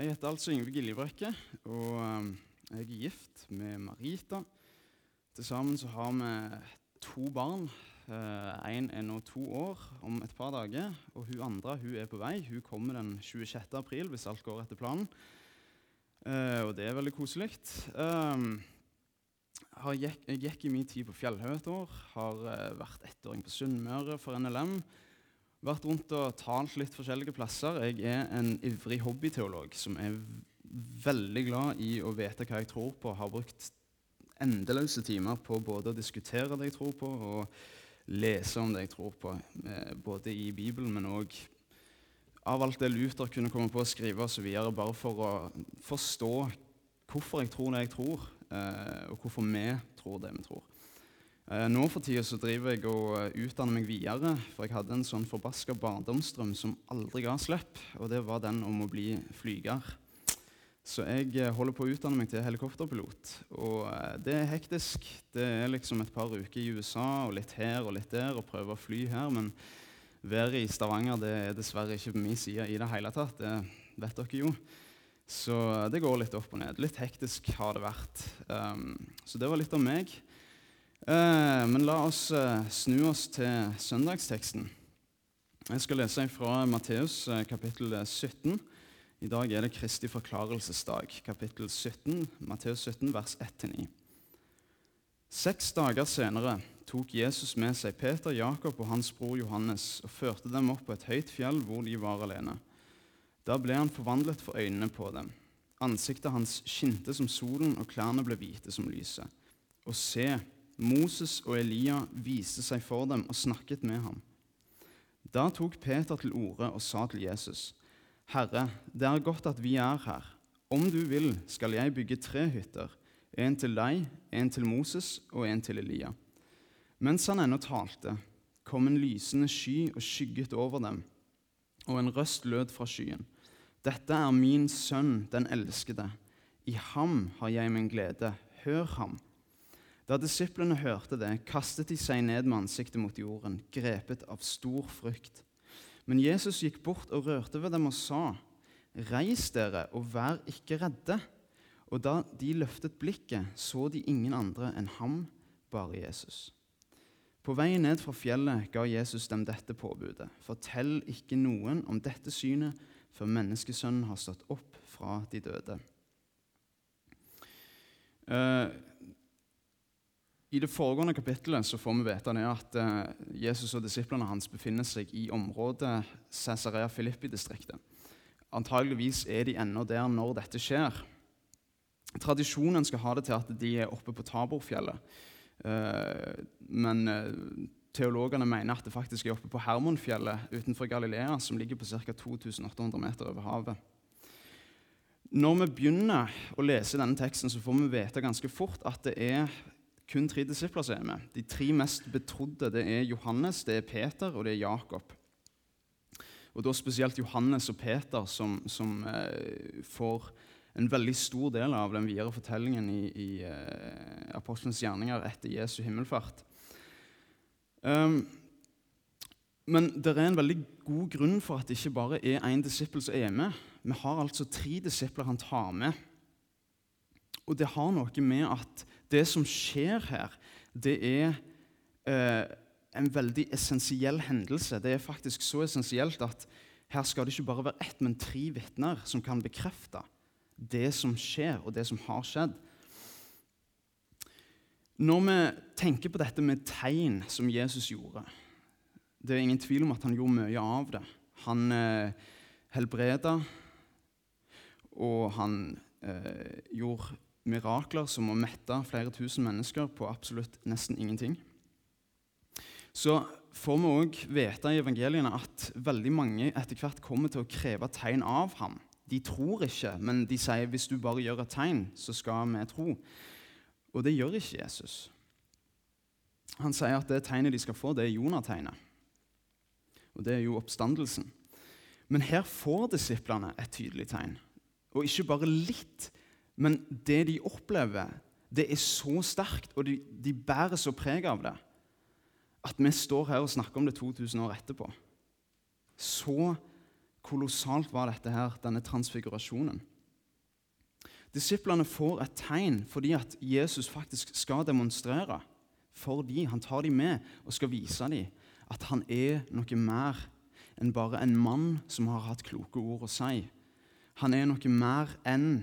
Jeg heter altså Yngve Giljebrekke, og um, jeg er gift med Marita. Til sammen så har vi to barn. Én er nå to år om et par dager, og hun andre hun er på vei. Hun kommer den 26. april hvis alt går etter planen. Eh, og det er veldig koselig. Um, jeg gikk i min tid på Fjellhaug et år. Har eh, vært ettåring på Sunnmøre for NLM. Vært rundt og talt litt forskjellige plasser. Jeg er en ivrig hobbyteolog som er veldig glad i å vite hva jeg tror på. Har brukt endeløse timer på både å diskutere det jeg tror på, og lese om det jeg tror på. eh, Både i Bibelen, men òg av alt det Luther kunne komme på å skrive osv. Bare for å forstå hvorfor jeg tror det jeg tror, eh, og hvorfor vi tror det vi tror. Eh, Nå for tida så driver jeg og eh, utdanner meg videre, for jeg hadde en sånn forbaska barndomsdrøm som aldri ga slipp, og det var den om å bli flyger. Så jeg eh, holder på å utdanne meg til helikopterpilot. Og det er hektisk. Det er liksom et par uker i USA og litt her og litt der og prøve å fly her. Men været i Stavanger det er dessverre ikke på min side i det hele tatt. Det vet dere jo. Så det går litt opp og ned. Litt hektisk har det vært. Um, så det var litt om meg. Eh, men la oss eh, snu oss til søndagsteksten. Jeg skal lese fra Matteus eh, kapittel 17. I dag er det Kristi forklarelsesdag, kapittel 17, Matteus 17, vers 1-9. Seks dager senere tok Jesus med seg Peter, Jakob og hans bror Johannes og førte dem opp på et høyt fjell hvor de var alene. Da ble han forvandlet for øynene på dem. Ansiktet hans skinte som solen, og klærne ble hvite som lyset. Og se, Moses og Elia viste seg for dem og snakket med ham. Da tok Peter til orde og sa til Jesus.: Herre, det er godt at vi er her. Om du vil, skal jeg bygge tre hytter, en til deg, en til Moses og en til Elia. Mens han ennå talte, kom en lysende sky og skygget over dem, og en røst lød fra skyen. Dette er min sønn, den elskede. I ham har jeg min glede. Hør ham. Da disiplene hørte det, kastet de seg ned med ansiktet mot jorden, grepet av stor frykt. Men Jesus gikk bort og rørte ved dem og sa, Reis dere og vær ikke redde. Og da de løftet blikket, så de ingen andre enn ham, bare Jesus. På vei ned fra fjellet ga Jesus dem dette påbudet. Fortell ikke noen om dette synet før menneskesønnen har stått opp fra de døde. Eh, I det foregående kapittelet så får vi vite at eh, Jesus og disiplene hans befinner seg i området Cesarea Filippi-distriktet. Antageligvis er de ennå der når dette skjer. Tradisjonen skal ha det til at de er oppe på Taborfjellet. Eh, men eh, teologene mener at det faktisk er oppe på Hermonfjellet utenfor Galilea, som ligger på ca. 2800 meter over havet. Når vi begynner å lese denne teksten, så får vi vite ganske fort at det er kun tre disipler som er med. De tre mest betrodde det er Johannes, det er Peter og det er Jakob. Og da spesielt Johannes og Peter som, som eh, får en veldig stor del av den videre fortellingen i, i eh, apostelens gjerninger etter Jesu himmelfart. Um, men det er en veldig god grunn for at det ikke bare er én disippel som er med. Vi har altså tre disipler han tar med. Og det har noe med at det som skjer her, det er eh, en veldig essensiell hendelse. Det er faktisk så essensielt at her skal det ikke bare være ett, men tre vitner som kan bekrefte det som skjer, og det som har skjedd. Når vi tenker på dette med tegn som Jesus gjorde Det er ingen tvil om at han gjorde mye av det. Han eh, helbreda, og han eh, gjorde mirakler som å mette flere tusen mennesker på absolutt nesten ingenting. Så får vi òg vite i evangeliene at veldig mange etter hvert kommer til å kreve tegn av ham. De tror ikke, men de sier hvis du bare gjør et tegn, så skal vi tro. Og det gjør ikke Jesus. Han sier at det tegnet de skal få, det er Jonategnet. Og det er jo oppstandelsen. Men her får disiplene et tydelig tegn. Og ikke bare litt, men det de opplever, det er så sterkt, og de, de bærer så preg av det, at vi står her og snakker om det 2000 år etterpå. Så kolossalt var dette her, denne transfigurasjonen. Disiplene får et tegn fordi at Jesus faktisk skal demonstrere for dem. Han tar dem med og skal vise dem at han er noe mer enn bare en mann som har hatt kloke ord å si. Han er noe mer enn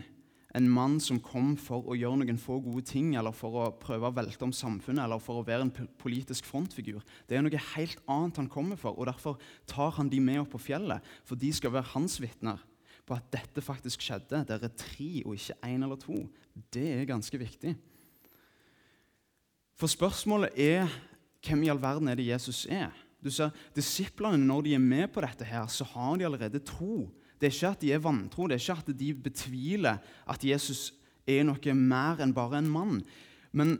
en mann som kom for å gjøre noen få gode ting, eller for å prøve å velte om samfunnet, eller for å være en politisk frontfigur. Det er noe helt annet han kommer for, og derfor tar han de med opp på fjellet. For de skal være hans vitner på at dette faktisk skjedde. Det er tre og ikke én eller to. Det er ganske viktig. For spørsmålet er hvem i all verden er det Jesus er? Du ser, Disiplene, når de er med på dette, her, så har de allerede tro. Det er ikke at de er vantro, det er ikke at de betviler at Jesus er noe mer enn bare en mann. Men,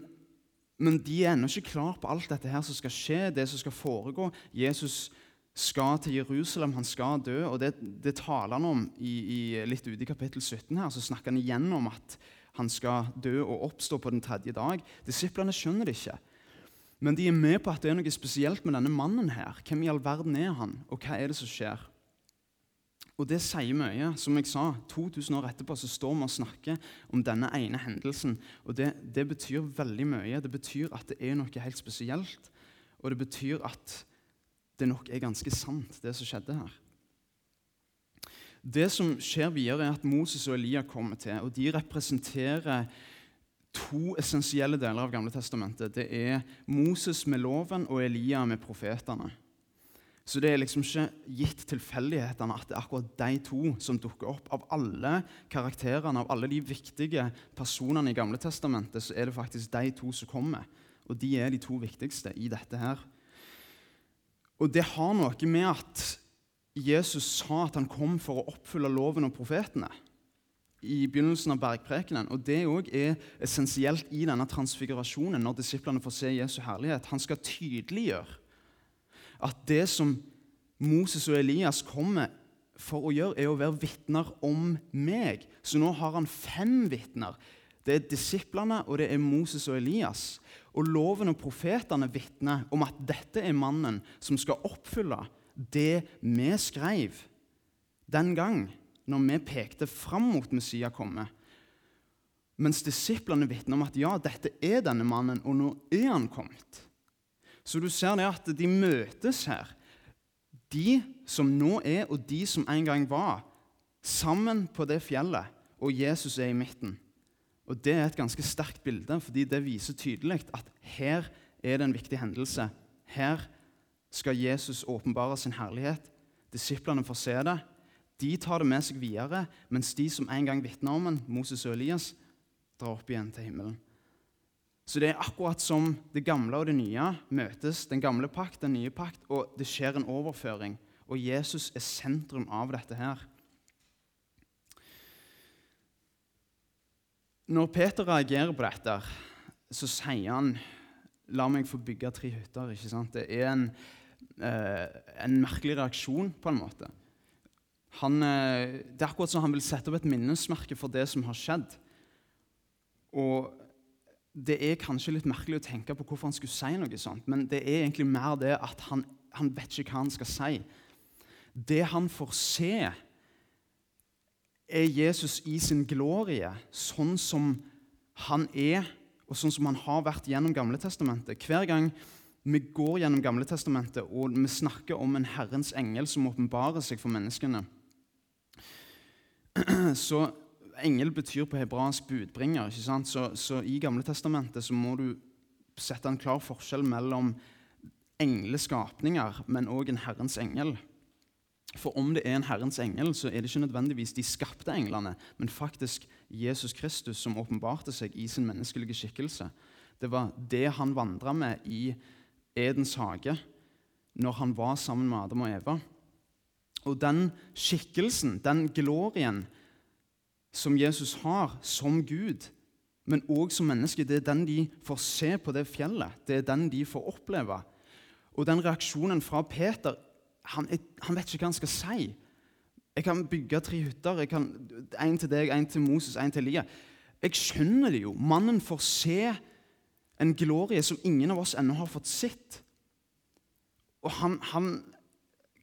men de er ennå ikke klar på alt dette her som skal skje, det som skal foregå. Jesus skal til Jerusalem, han skal dø. og Det, det taler han om i, i, litt ute i kapittel 17. her, Så snakker han igjen om at han skal dø og oppstå på den tredje dag. Disiplene skjønner det ikke. Men de er med på at det er noe spesielt med denne mannen. her. Hvem i all verden er han, og hva er det som skjer? Og det sier mye. Som jeg sa, 2000 år etterpå så står vi og snakker om denne ene hendelsen. Og det, det betyr veldig mye. Det betyr at det er noe helt spesielt. Og det betyr at det nok er ganske sant, det som skjedde her. Det som skjer videre, er at Moses og Elia kommer til. og De representerer to essensielle deler av Gamle Testamentet. Det er Moses med loven og Elia med profetene. Så det er liksom ikke gitt tilfeldighetene at det er akkurat de to som dukker opp. Av alle karakterene, av alle de viktige personene i Gamle Testamentet, så er det faktisk de to som kommer. Og de er de to viktigste i dette her. Og det har noe med at Jesus sa at han kom for å oppfylle loven og profetene i begynnelsen av bergprekenen. Og Det også er essensielt i denne transfigurasjonen, når disiplene får se Jesu herlighet. Han skal tydeliggjøre at det som Moses og Elias kommer for å gjøre, er å være vitner om meg. Så nå har han fem vitner. Det er disiplene, og det er Moses og Elias. Og loven og profetene vitner om at dette er mannen som skal oppfylle det vi skrev den gang når vi pekte fram mot Messias komme. Mens disiplene vitner om at ja, dette er denne mannen, og nå er han kommet. Så du ser det at de møtes her. De som nå er, og de som en gang var, sammen på det fjellet, og Jesus er i midten. Og Det er et ganske sterkt bilde, fordi det viser tydelig at her er det en viktig hendelse. Her skal Jesus åpenbare sin herlighet. Disiplene får se det. De tar det med seg videre, mens de som en gang vitna om den, Moses og Elias, drar opp igjen til himmelen. Så det er akkurat som det gamle og det nye møtes. Den gamle pakt, den nye pakt, og det skjer en overføring. Og Jesus er sentrum av dette her. Når Peter reagerer på dette, så sier han La meg få bygge tre hytter. ikke sant? Det er en, eh, en merkelig reaksjon, på en måte. Han, eh, det er akkurat som han vil sette opp et minnesmerke for det som har skjedd. Og det er kanskje litt merkelig å tenke på hvorfor han skulle si noe sånt, men det er egentlig mer det at han, han vet ikke hva han skal si. Det han får se, er Jesus i sin glorie, sånn som han er, og sånn som han har vært gjennom Gamle Testamentet. Hver gang vi går gjennom Gamle Testamentet og vi snakker om en Herrens engel som åpenbarer seg for menneskene, så Engel betyr på hebraisk budbringer. ikke sant? Så, så I Gamle Testamentet så må du sette en klar forskjell mellom engleskapninger, men òg en Herrens engel. For om det er en Herrens engel, så er det ikke nødvendigvis de skapte englene, men faktisk Jesus Kristus som åpenbarte seg i sin menneskelige skikkelse. Det var det han vandra med i Edens hage når han var sammen med Adam og Eva. Og den skikkelsen, den glorien, som Jesus har som Gud, men òg som menneske, det er den de får se på det fjellet. Det er den de får oppleve. Og den reaksjonen fra Peter han, han vet ikke hva han skal si. Jeg kan bygge tre hytter. Kan, En til deg, en til Moses, en til Elia. Jeg skjønner det jo. Mannen får se en glorie som ingen av oss ennå har fått sett. Og han, han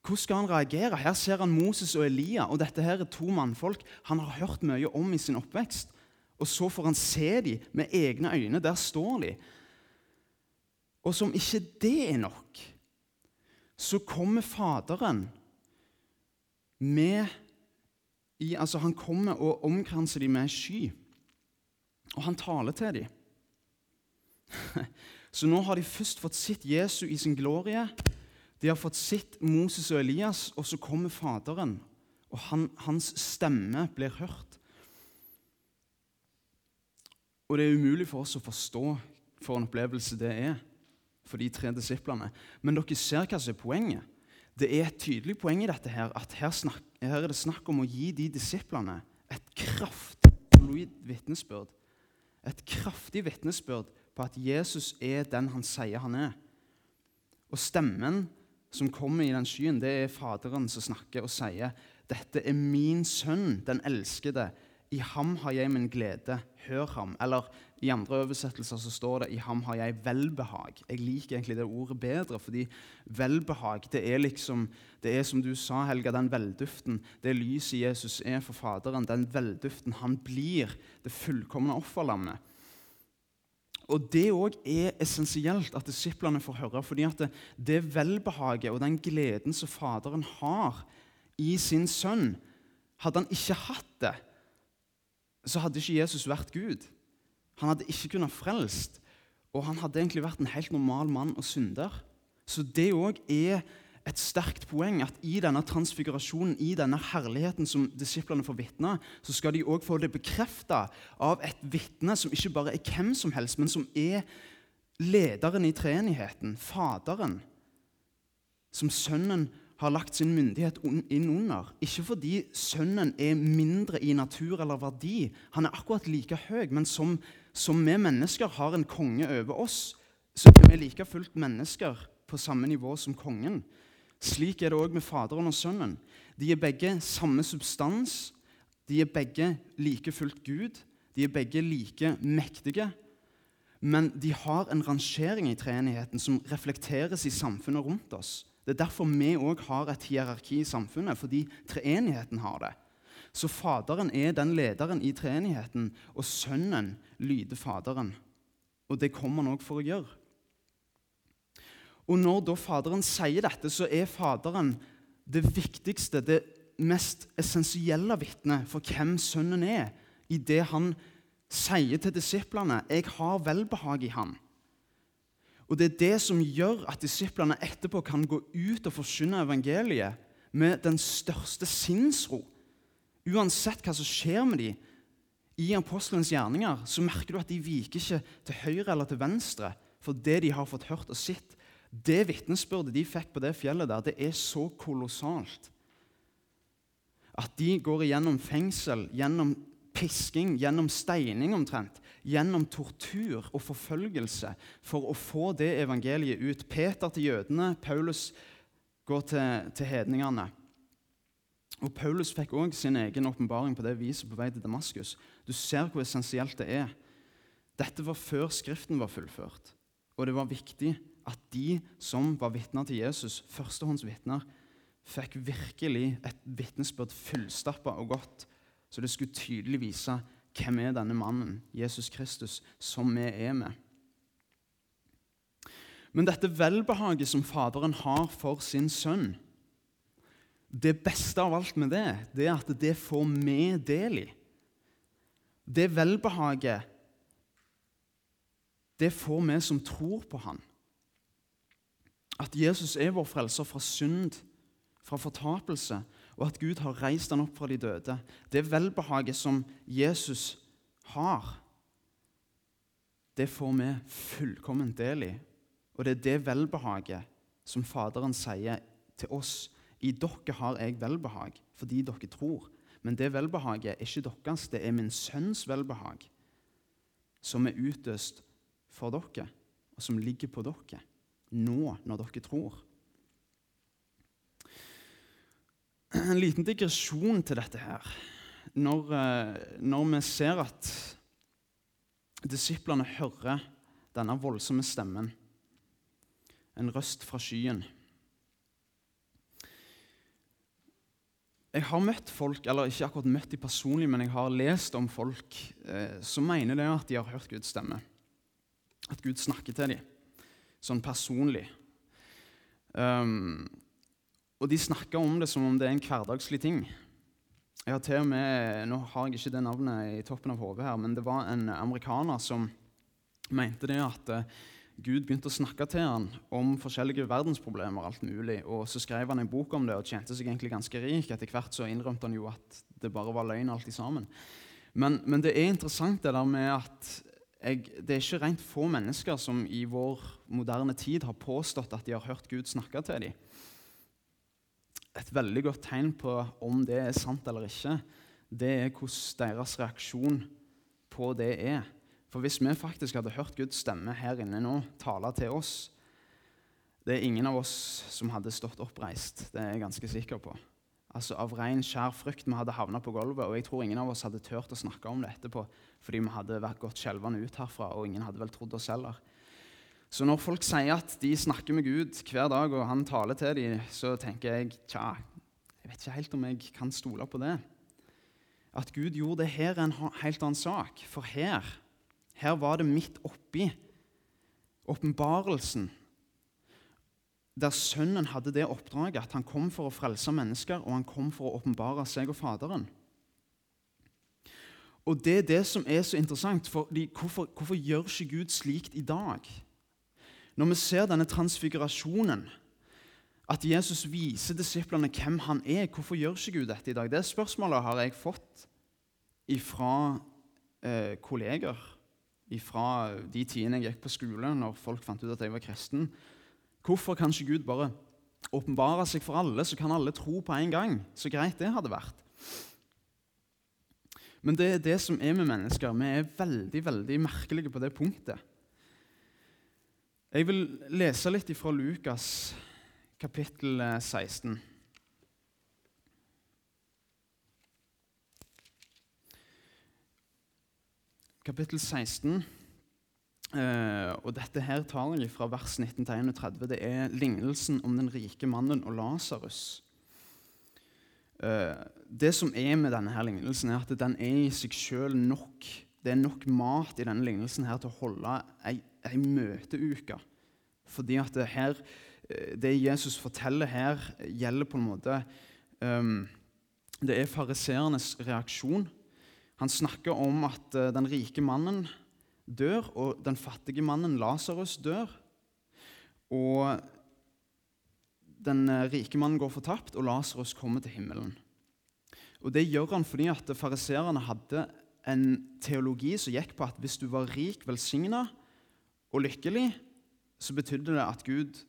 hvordan skal han reagere? Her ser han Moses og Elia, og dette her er to mannfolk han har hørt mye om i sin oppvekst. Og så får han se dem med egne øyne. Der står de. Og som ikke det er nok, så kommer Faderen med i, altså Han kommer og omkranser dem med sky, og han taler til dem. Så nå har de først fått sett Jesu i sin glorie. De har fått sitt Moses og Elias, og så kommer Faderen. Og han, hans stemme blir hørt. Og det er umulig for oss å forstå for en opplevelse det er for de tre disiplene. Men dere ser hva som er poenget. Det er et tydelig poeng i dette her, at her, snak, her er det snakk om å gi de disiplene et kraftig vitnesbyrd. Et kraftig vitnesbyrd på at Jesus er den han sier han er. Og stemmen som kommer i den skyen, det er Faderen som snakker og sier dette er min sønn, den elskede. I ham har jeg min glede. Hør ham. Eller i andre oversettelser så står det 'i ham har jeg velbehag'. Jeg liker egentlig det ordet bedre, fordi velbehag det er liksom, det er som du sa, Helga, den velduften. Det lyset Jesus er for Faderen, den velduften han blir, det fullkomne offerlammet. Og Det òg er essensielt at disiplene får høre. fordi at det, det velbehaget og den gleden som Faderen har i sin sønn Hadde han ikke hatt det, så hadde ikke Jesus vært Gud. Han hadde ikke kunnet frelst, og han hadde egentlig vært en helt normal mann og synder. Så det òg er et sterkt poeng at i denne transfigurasjonen, i denne herligheten som disiplene får vitne, så skal de òg få det bekrefta av et vitne som ikke bare er hvem som helst, men som er lederen i treenigheten, Faderen, som Sønnen har lagt sin myndighet inn under. Ikke fordi Sønnen er mindre i natur eller verdi. Han er akkurat like høy, men som, som vi mennesker har en konge over oss, så er vi like fullt mennesker på samme nivå som kongen. Slik er det òg med Faderen og Sønnen. De er begge samme substans. De er begge like fullt Gud. De er begge like mektige. Men de har en rangering i treenigheten som reflekteres i samfunnet rundt oss. Det er derfor vi òg har et hierarki i samfunnet, fordi treenigheten har det. Så Faderen er den lederen i treenigheten, og Sønnen lyder Faderen. Og det kommer han òg for å gjøre. Og når da Faderen sier dette, så er Faderen det viktigste, det mest essensielle vitnet for hvem Sønnen er, i det han sier til disiplene 'Jeg har velbehag i ham'. Og Det er det som gjør at disiplene etterpå kan gå ut og forsyne evangeliet med den største sinnsro. Uansett hva som skjer med dem i apostelens gjerninger, så merker du at de viker ikke til høyre eller til venstre for det de har fått hørt og sett det vitnesbyrdet de fikk på det fjellet, der, det er så kolossalt. At de går igjennom fengsel, gjennom pisking, gjennom steining omtrent, gjennom tortur og forfølgelse for å få det evangeliet ut. Peter til jødene, Paulus går til, til hedningene. Og Paulus fikk òg sin egen åpenbaring på det viset på vei til Damaskus. Du ser hvor essensielt det er. Dette var før Skriften var fullført, og det var viktig at de som var vitner til Jesus, førstehåndsvitner, fikk virkelig et vitnesbyrd fullstappa og godt, så det skulle tydelig vise hvem er denne mannen, Jesus Kristus, som vi er med. Men dette velbehaget som Faderen har for sin sønn, det beste av alt med det, det er at det får vi del i. Det velbehaget, det får vi som tror på Han. At Jesus er vår frelser fra synd, fra fortapelse, og at Gud har reist han opp fra de døde. Det velbehaget som Jesus har, det får vi fullkomment del i. Og det er det velbehaget som Faderen sier til oss. I dere har jeg velbehag fordi dere tror. Men det velbehaget er ikke deres, det er min sønns velbehag, som er utøst for dere, og som ligger på dere nå når dere tror. En liten digresjon til dette her. Når, eh, når vi ser at disiplene hører denne voldsomme stemmen, en røst fra skyen jeg har møtt folk, eller ikke akkurat møtt de personlig, men jeg har lest om folk eh, som mener det at de har hørt Guds stemme. At Gud snakker til dem, sånn personlig. Um, og de snakker om det som om det er en hverdagslig ting. Jeg har til og med, Nå har jeg ikke det navnet i toppen av hodet, her, men det var en amerikaner som mente det at uh, Gud begynte å snakke til han om forskjellige verdensproblemer. alt mulig, og Så skrev han en bok om det og tjente seg egentlig ganske rik. Etter hvert så innrømte han jo at det bare var løgn alt sammen. Men, men det er interessant det der med at jeg, det er ikke rent få mennesker som i vår moderne tid har påstått at de har hørt Gud snakke til dem et veldig godt tegn på om det er sant eller ikke, det er hvordan deres reaksjon på det er. For hvis vi faktisk hadde hørt Guds stemme her inne nå tale til oss Det er ingen av oss som hadde stått oppreist, det er jeg ganske sikker på. Altså Av ren, skjær frykt vi hadde havna på gulvet, og jeg tror ingen av oss hadde turt å snakke om det etterpå fordi vi hadde vært gått skjelvende ut herfra, og ingen hadde vel trodd oss heller. Så når folk sier at de snakker med Gud hver dag, og han taler til dem, så tenker jeg tja, jeg vet ikke helt om jeg kan stole på det. At Gud gjorde det her, er en helt annen sak. For her, her var det midt oppi åpenbarelsen, der Sønnen hadde det oppdraget at han kom for å frelse mennesker, og han kom for å åpenbare seg og Faderen. Og Det er det som er så interessant. for hvorfor, hvorfor gjør ikke Gud slikt i dag? Når vi ser denne transfigurasjonen, at Jesus viser disiplene hvem han er, hvorfor gjør ikke Gud dette i dag? Det spørsmålet har jeg fått fra eh, kolleger fra de tidene jeg gikk på skole, når folk fant ut at jeg var kristen. Hvorfor kan ikke Gud bare åpenbare seg for alle, så kan alle tro på en gang? Så greit det hadde vært. Men det er det som er med mennesker. Vi er veldig veldig merkelige på det punktet. Jeg vil lese litt fra Lukas kapittel 16. Kapittel 16, eh, og dette her tar jeg fra vers 19-31, Det er lignelsen om den rike mannen og Lasarus. Uh, det som er med denne her lignelsen, er at den er i seg sjøl nok. Det er nok mat i denne lignelsen her til å holde ei ei møteuke. Fordi at det, her, eh, det Jesus forteller her, gjelder på en måte um, Det er fariseernes reaksjon. Han snakker om at uh, den rike mannen dør, og den fattige mannen Lasarus dør. Og den uh, rike mannen går fortapt, og Lasarus kommer til himmelen. Og Det gjør han fordi at fariseerne hadde en teologi som gikk på at hvis du var rik, velsigna, og lykkelig, så betydde det at Gud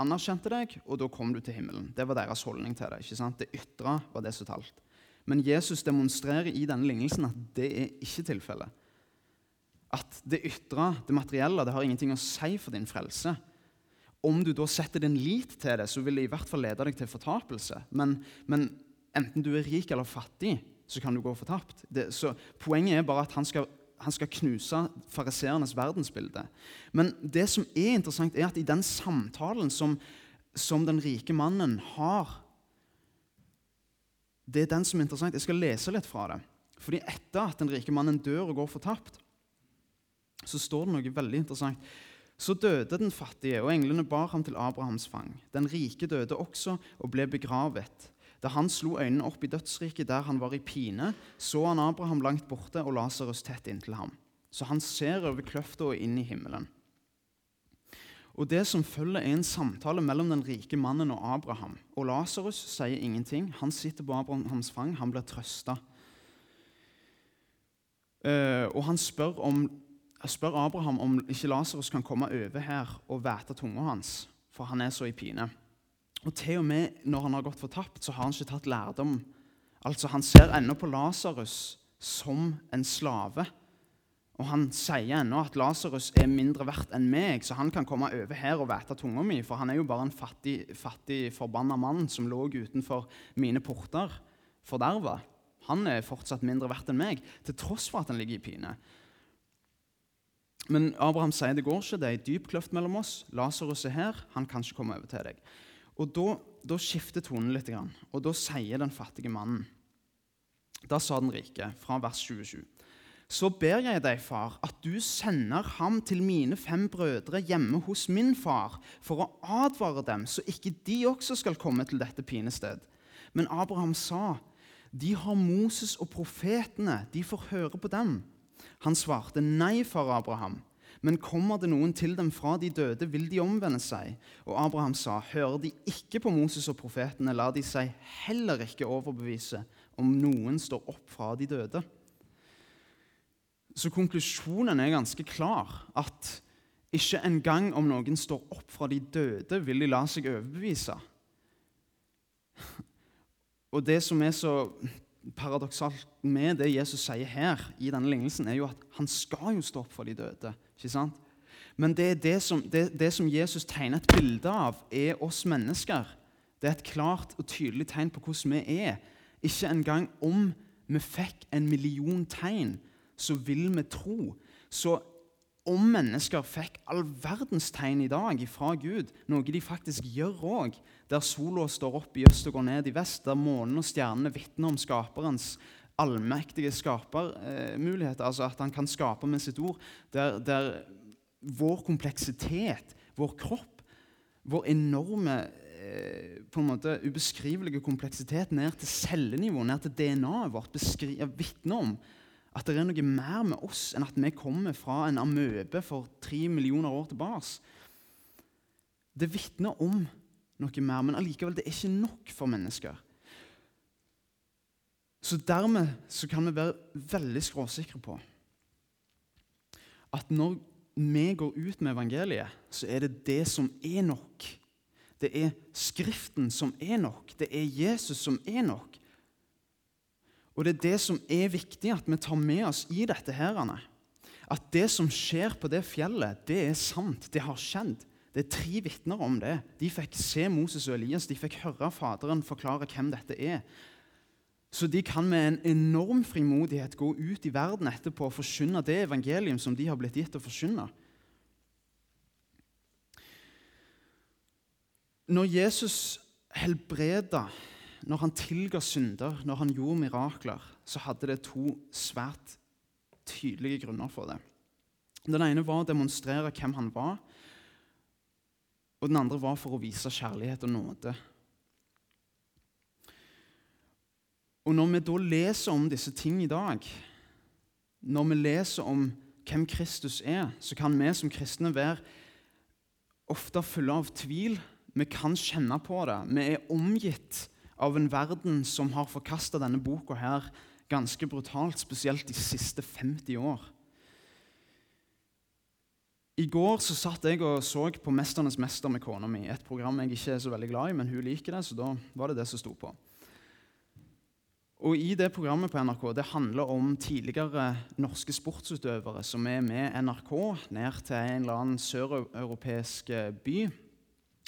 anerkjente deg, og da kom du til himmelen. Det var deres holdning til det. ikke sant? Det ytre var det som talt. Men Jesus demonstrerer i denne lignelsen at det er ikke tilfellet. At det ytre, det materielle, det har ingenting å si for din frelse. Om du da setter din lit til det, så vil det i hvert fall lede deg til fortapelse. Men, men enten du er rik eller fattig, så kan du gå fortapt. Det, så Poenget er bare at han skal han skal knuse fariseernes verdensbilde. Men det som er interessant, er at i den samtalen som, som den rike mannen har Det er den som er interessant. Jeg skal lese litt fra det. Fordi etter at den rike mannen dør og går fortapt, så står det noe veldig interessant. Så døde den fattige, og englene bar ham til Abrahams fang. Den rike døde også og ble begravet. Da han slo øynene opp i dødsriket der han var i pine, så han Abraham langt borte og Lasarus tett inntil ham. Så han ser over kløfta og inn i himmelen. Og Det som følger, er en samtale mellom den rike mannen og Abraham. Og Lasarus sier ingenting. Han sitter på Abrahams fang. Han blir trøsta. Uh, og han spør, om, spør, Abraham om ikke Lasarus kan komme over her og væte tunga hans, for han er så i pine. Og til og med når han har gått fortapt, så har han ikke tatt lærdom. Altså, Han ser ennå på Lasarus som en slave. Og han sier ennå at Lasarus er mindre verdt enn meg, så han kan komme over her og vete tunga mi, for han er jo bare en fattig, fattig forbanna mann som lå utenfor mine porter, forderva. Han er fortsatt mindre verdt enn meg, til tross for at han ligger i pine. Men Abraham sier det går ikke, det er ei dyp kløft mellom oss. Lasarus er her, han kan ikke komme over til deg. Og da, da skifter tonen litt, og da sier den fattige mannen Da sa den rike, fra vers 27. Så ber jeg deg, far, at du sender ham til mine fem brødre hjemme hos min far, for å advare dem, så ikke de også skal komme til dette pinested. Men Abraham sa, de har Moses og profetene, de får høre på dem. Han svarte, nei, far Abraham. Men kommer det noen til dem fra de døde, vil de omvende seg. Og Abraham sa, hører de ikke på Moses og profetene, lar de seg heller ikke overbevise om noen står opp fra de døde. Så konklusjonen er ganske klar. At ikke engang om noen står opp fra de døde, vil de la seg overbevise. Og det som er så paradoksalt med det Jesus sier her, i denne lignelsen, er jo at han skal jo stå opp for de døde. ikke sant? Men det, det, som, det, det som Jesus tegner et bilde av, er oss mennesker. Det er et klart og tydelig tegn på hvordan vi er. Ikke engang om vi fikk en million tegn, så vil vi tro. Så om mennesker fikk all verdens tegn i dag fra Gud, noe de faktisk gjør òg, der sola står opp i øst og går ned i vest, der månen og stjernene vitner om skaperens allmektige skapermuligheter, altså at han kan skape med sitt ord, der, der vår kompleksitet, vår kropp, vår enorme eh, på en måte ubeskrivelige kompleksitet ned til cellenivå, ned til DNA-et vårt, vitner om at det er noe mer med oss enn at vi kommer fra en amøbe for tre millioner år tilbake. Det vitner om noe mer, men allikevel det er ikke nok for mennesker. Så dermed så kan vi være veldig skråsikre på at når vi går ut med evangeliet, så er det det som er nok. Det er Skriften som er nok. Det er Jesus som er nok. Og det er det som er viktig at vi tar med oss i dette. her. At det som skjer på det fjellet, det er sant. Det har skjedd. Det er tre vitner om det. De fikk se Moses og Elias. De fikk høre Faderen forklare hvem dette er. Så de kan med en enorm frimodighet gå ut i verden etterpå og forkynne det evangelium som de har blitt gitt å forkynne. Når Jesus helbreda når han tilga synder, når han gjorde mirakler, så hadde det to svært tydelige grunner for det. Den ene var å demonstrere hvem han var, og den andre var for å vise kjærlighet og nåde. Og Når vi da leser om disse ting i dag, når vi leser om hvem Kristus er, så kan vi som kristne være ofte fulle av tvil. Vi kan kjenne på det. Vi er omgitt av en verden som har forkasta denne boka her ganske brutalt, spesielt de siste 50 år. I går så satt jeg og så på 'Mesternes mester' med kona mi. Et program jeg ikke er så veldig glad i, men hun liker det, så da var det det som sto på. Og i Det programmet på NRK det handler om tidligere norske sportsutøvere som er med NRK ned til en eller annen søreuropeisk by.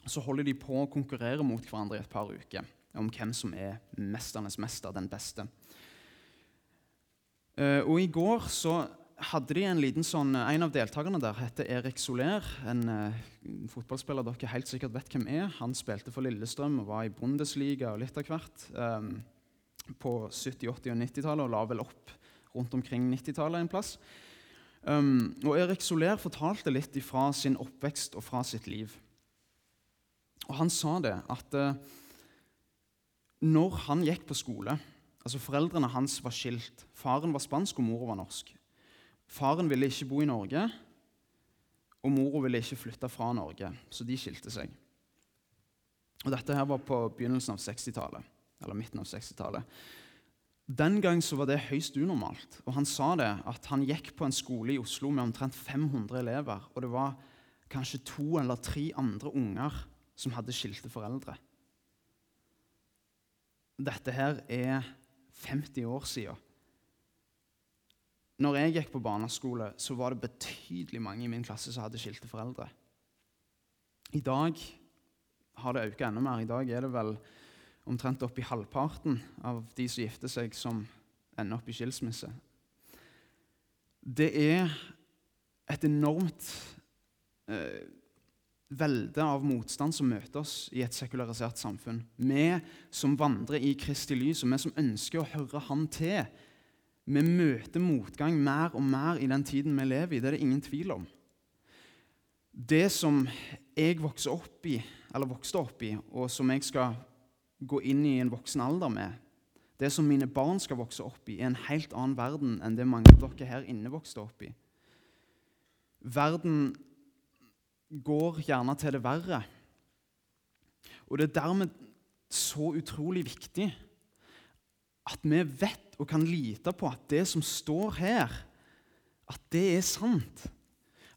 Så holder de på å konkurrere mot hverandre i et par uker om hvem som er mesternes mester, den beste. Uh, og I går så hadde de en liten sånn, en av deltakerne der heter Erik Soler. En uh, fotballspiller dere helt sikkert vet hvem er. Han spilte for Lillestrøm og var i Bundesliga og litt av hvert på 70-, 80- og 90-tallet og la vel opp rundt omkring 90-tallet en plass. Um, og Erik Soler fortalte litt fra sin oppvekst og fra sitt liv. Og Han sa det at når han gikk på skole altså Foreldrene hans var skilt. Faren var spansk, og mora var norsk. Faren ville ikke bo i Norge, og mora ville ikke flytte fra Norge, så de skilte seg. Og Dette her var på begynnelsen av 60-tallet, eller midten av 60-tallet. Den gang så var det høyst unormalt. og Han sa det at han gikk på en skole i Oslo med omtrent 500 elever, og det var kanskje to eller tre andre unger som hadde skilte foreldre. Dette her er 50 år siden. Når jeg gikk på barneskole, så var det betydelig mange i min klasse som hadde skilte foreldre. I dag har det økt enda mer. I dag er det vel omtrent oppi halvparten av de som gifter seg, som ender opp i skilsmisse. Det er et enormt eh, velde av motstand som møter oss i et sekularisert samfunn. Vi som vandrer i Kristi lys, og vi som ønsker å høre Han til. Vi møter motgang mer og mer i den tiden vi lever i. Det er det ingen tvil om. Det som jeg vokste opp i, eller vokste opp i, og som jeg skal gå inn i en voksen alder med, det som mine barn skal vokse opp i, er en helt annen verden enn det mange av dere her inne vokste opp i. Verden går gjerne til det verre. Og det er dermed så utrolig viktig at vi vet og kan lite på at det som står her, at det er sant.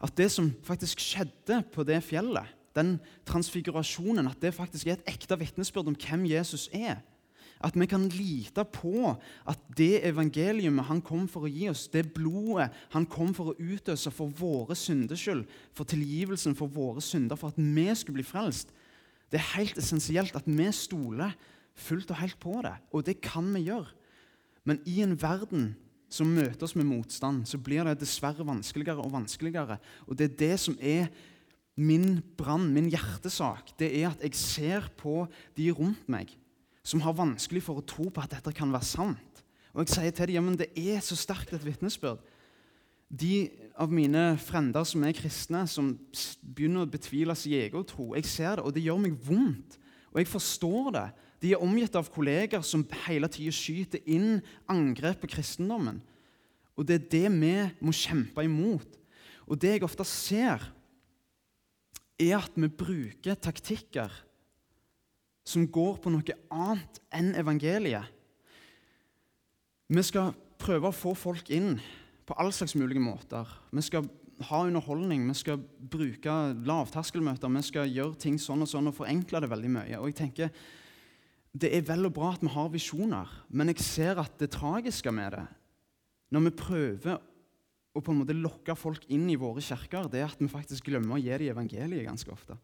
At det som faktisk skjedde på det fjellet, den transfigurasjonen, at det faktisk er et ekte vitnesbyrd om hvem Jesus er. At vi kan lite på at det evangeliumet han kom for å gi oss, det blodet han kom for å utøse for våre synders skyld, for tilgivelsen for våre synder, for at vi skulle bli frelst, det er helt essensielt at vi stoler fullt og helt på det. Og det kan vi gjøre. Men i en verden som møter oss med motstand, så blir det dessverre vanskeligere og vanskeligere. Og det er det som er min brann, min hjertesak. Det er at jeg ser på de rundt meg som har vanskelig for å tro på at dette kan være sant. Og jeg sier til dem ja, men det er så sterkt et vitnesbyrd. De av mine frender som er kristne, som begynner å betvile sin egen tro, jeg ser det, og det gjør meg vondt. Og jeg forstår det. De er omgitt av kolleger som hele tida skyter inn angrep på kristendommen. Og det er det vi må kjempe imot. Og det jeg ofte ser, er at vi bruker taktikker som går på noe annet enn evangeliet. Vi skal prøve å få folk inn på all slags mulige måter. Vi skal ha underholdning, vi skal bruke lavterskelmøter, vi skal gjøre ting sånn og sånn og forenkle det veldig mye. Og jeg tenker, Det er vel og bra at vi har visjoner, men jeg ser at det tragiske med det, når vi prøver å på en måte lokke folk inn i våre kirker, det er at vi faktisk glemmer å gi dem evangeliet ganske ofte.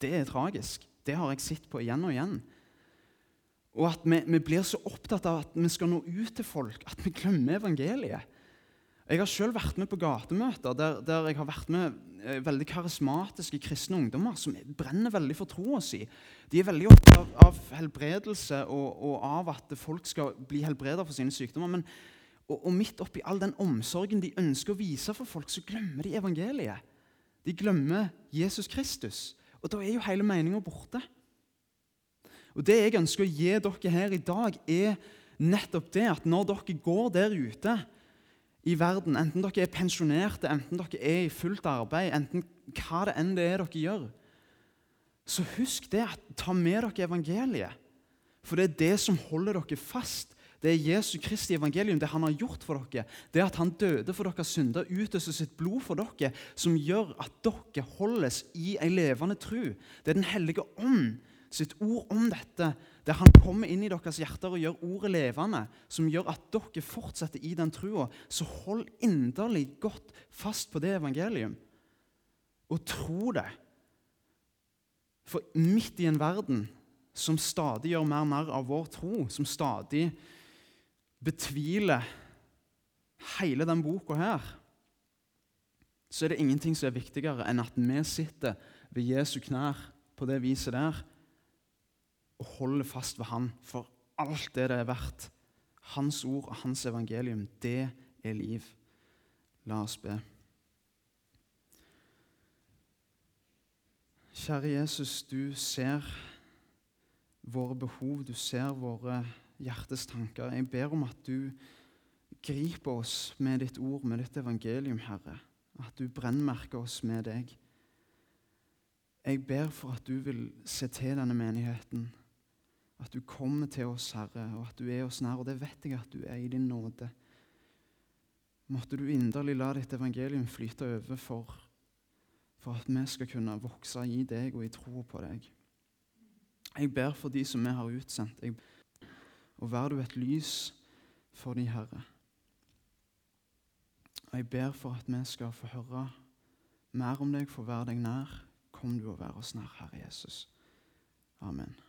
Det er tragisk. Det har jeg sett på igjen og igjen. Og at vi, vi, blir så opptatt av at vi skal nå ut til folk, at vi glemmer evangeliet. Jeg har selv vært med på gatemøter der, der jeg har vært med eh, veldig karismatiske kristne ungdommer som brenner veldig for troa si. De er veldig opptatt av, av helbredelse og, og, av at folk skal bli helbredet for sine sykdommer. Men, og, og midt oppi all den omsorgen de ønsker å vise for folk, så glemmer de evangeliet. De glemmer Jesus Kristus. Og da er jo hele meninga borte. Og Det jeg ønsker å gi dere her i dag, er nettopp det at når dere går der ute i verden, enten dere er pensjonerte, enten dere er i fullt arbeid, enten hva det enn det er dere gjør, så husk det at ta med dere evangeliet. For det er det som holder dere fast det er Jesu Kristi evangelium, det han har gjort for dere. Det at han døde for deres synder, utøste sitt blod for dere, som gjør at dere holdes i ei levende tru. Det er Den hellige ånd sitt ord om dette, der han kommer inn i deres hjerter og gjør ordet levende, som gjør at dere fortsetter i den trua. Så hold inderlig godt fast på det evangelium, og tro det. For midt i en verden som stadig gjør mer og mer av vår tro, som stadig betviler hele den boka her, så er det ingenting som er viktigere enn at vi sitter ved Jesu knær på det viset der og holder fast ved Han for alt det det er verdt. Hans ord og hans evangelium, det er liv. La oss be. Kjære Jesus, du ser våre behov, du ser våre hjertes tanker. Jeg ber om at du griper oss med ditt ord, med ditt evangelium, Herre. At du brennmerker oss med deg. Jeg ber for at du vil se til denne menigheten. At du kommer til oss, Herre, og at du er oss nær. Og det vet jeg at du er i din nåde. Måtte du inderlig la ditt evangelium flyte over for, for at vi skal kunne vokse i deg og i troa på deg. Jeg ber for de som vi har utsendt. Jeg og vær du et lys for de, Herre. Og Jeg ber for at vi skal få høre mer om deg, få være deg nær. Kom du og vær oss nær, Herre Jesus. Amen.